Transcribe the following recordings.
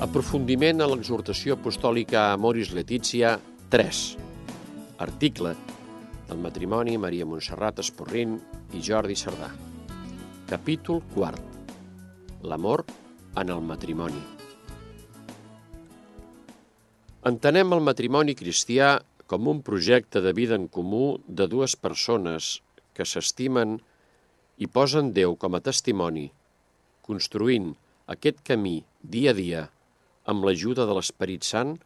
Aprofundiment a l'exhortació apostòlica a Moris Letícia 3. Article del matrimoni Maria Montserrat Esporrin i Jordi Cerdà. Capítol 4. L'amor en el matrimoni. Entenem el matrimoni cristià com un projecte de vida en comú de dues persones que s'estimen i posen Déu com a testimoni, construint aquest camí dia a dia amb l'ajuda de l'Esperit Sant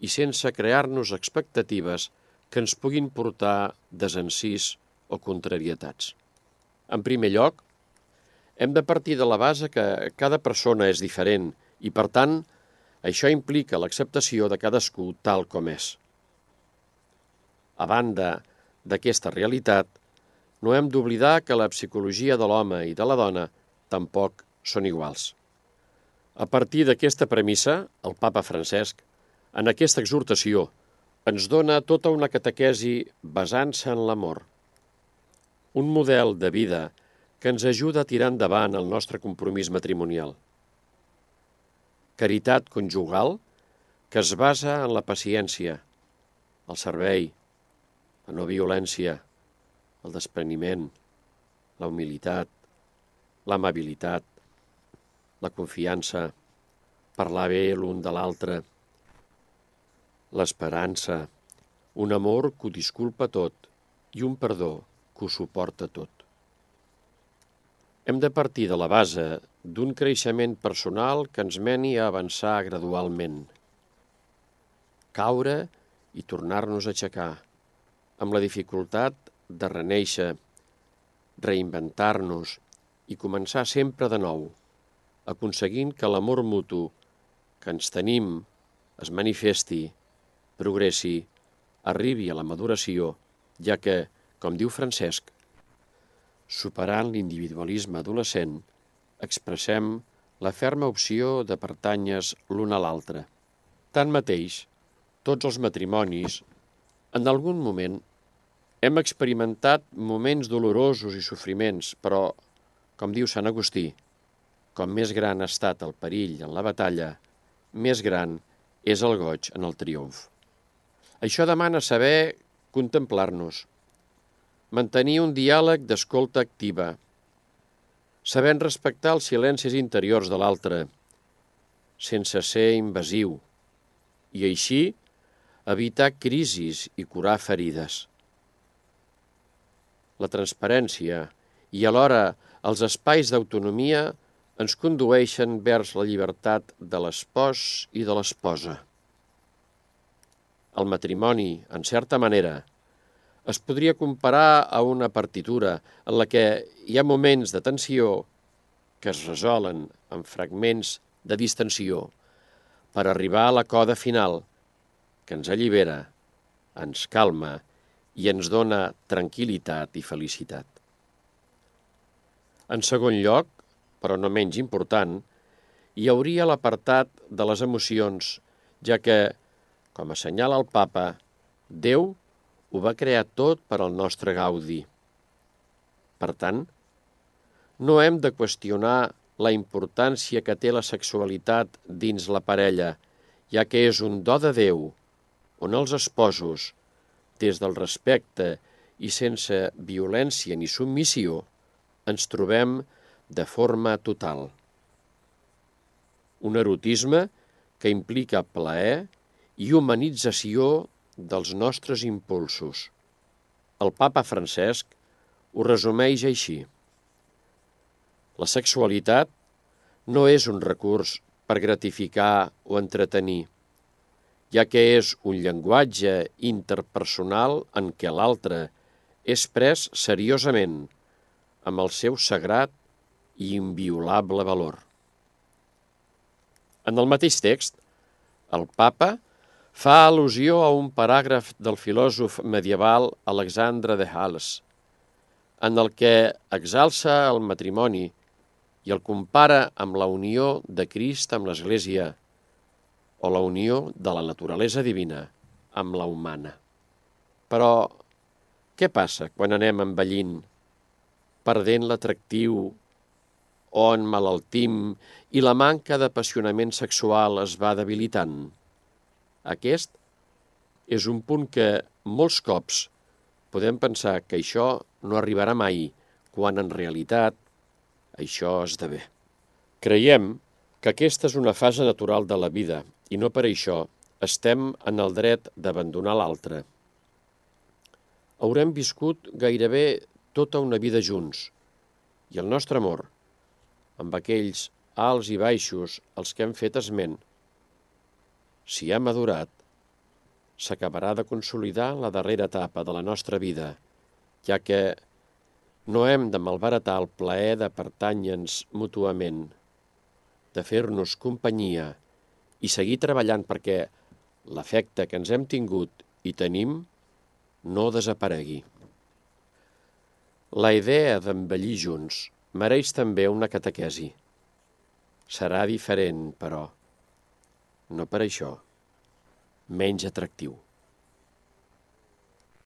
i sense crear-nos expectatives que ens puguin portar desencís o contrarietats. En primer lloc, hem de partir de la base que cada persona és diferent i, per tant, això implica l'acceptació de cadascú tal com és. A banda d'aquesta realitat, no hem d'oblidar que la psicologia de l'home i de la dona tampoc són iguals. A partir d'aquesta premissa, el papa Francesc, en aquesta exhortació, ens dona tota una catequesi basant-se en l'amor. Un model de vida que ens ajuda a tirar endavant el nostre compromís matrimonial. Caritat conjugal que es basa en la paciència, el servei, la no violència, el despreniment, la humilitat, l'amabilitat, la confiança, parlar bé l'un de l'altre, l'esperança, un amor que ho disculpa tot i un perdó que ho suporta tot. Hem de partir de la base d'un creixement personal que ens meni a avançar gradualment. Caure i tornar-nos a aixecar, amb la dificultat de reneixer, reinventar-nos i començar sempre de nou, aconseguint que l'amor mutu que ens tenim es manifesti, progressi, arribi a la maduració, ja que, com diu Francesc, superant l'individualisme adolescent, expressem la ferma opció de pertanyes l'un a l'altre. Tanmateix, tots els matrimonis, en algun moment, hem experimentat moments dolorosos i sofriments, però, com diu Sant Agustí, com més gran ha estat el perill en la batalla, més gran és el goig en el triomf. Això demana saber contemplar-nos, mantenir un diàleg d'escolta activa, sabent respectar els silencis interiors de l'altre, sense ser invasiu, i així evitar crisis i curar ferides. La transparència i alhora els espais d'autonomia ens condueixen vers la llibertat de l'espòs i de l'esposa. El matrimoni, en certa manera, es podria comparar a una partitura en la que hi ha moments de tensió que es resolen en fragments de distensió per arribar a la coda final que ens allibera, ens calma i ens dona tranquil·litat i felicitat. En segon lloc, però no menys important, hi hauria l'apartat de les emocions, ja que, com assenyala el papa, Déu ho va crear tot per al nostre gaudi. Per tant, no hem de qüestionar la importància que té la sexualitat dins la parella, ja que és un do de Déu, on els esposos, des del respecte i sense violència ni submissió, ens trobem de forma total. Un erotisme que implica plaer i humanització dels nostres impulsos. El papa Francesc ho resumeix així. La sexualitat no és un recurs per gratificar o entretenir, ja que és un llenguatge interpersonal en què l'altre és pres seriosament, amb el seu sagrat i inviolable valor. En el mateix text, el papa fa al·lusió a un paràgraf del filòsof medieval Alexandre de Hales, en el que exalça el matrimoni i el compara amb la unió de Crist amb l'Església o la unió de la naturalesa divina amb la humana. Però què passa quan anem envellint, perdent l'atractiu o malaltim i la manca d'apassionament sexual es va debilitant. Aquest és un punt que molts cops podem pensar que això no arribarà mai, quan en realitat això esdevé. Creiem que aquesta és una fase natural de la vida i no per això estem en el dret d'abandonar l'altre. Haurem viscut gairebé tota una vida junts i el nostre amor, amb aquells alts i baixos als que hem fet esment, si ha madurat, s'acabarà de consolidar la darrera etapa de la nostra vida, ja que no hem de malbaratar el plaer de pertànyer-nos mútuament, de fer-nos companyia i seguir treballant perquè l'efecte que ens hem tingut i tenim no desaparegui. La idea d'envellir junts mereix també una catequesi. Serà diferent, però, no per això, menys atractiu.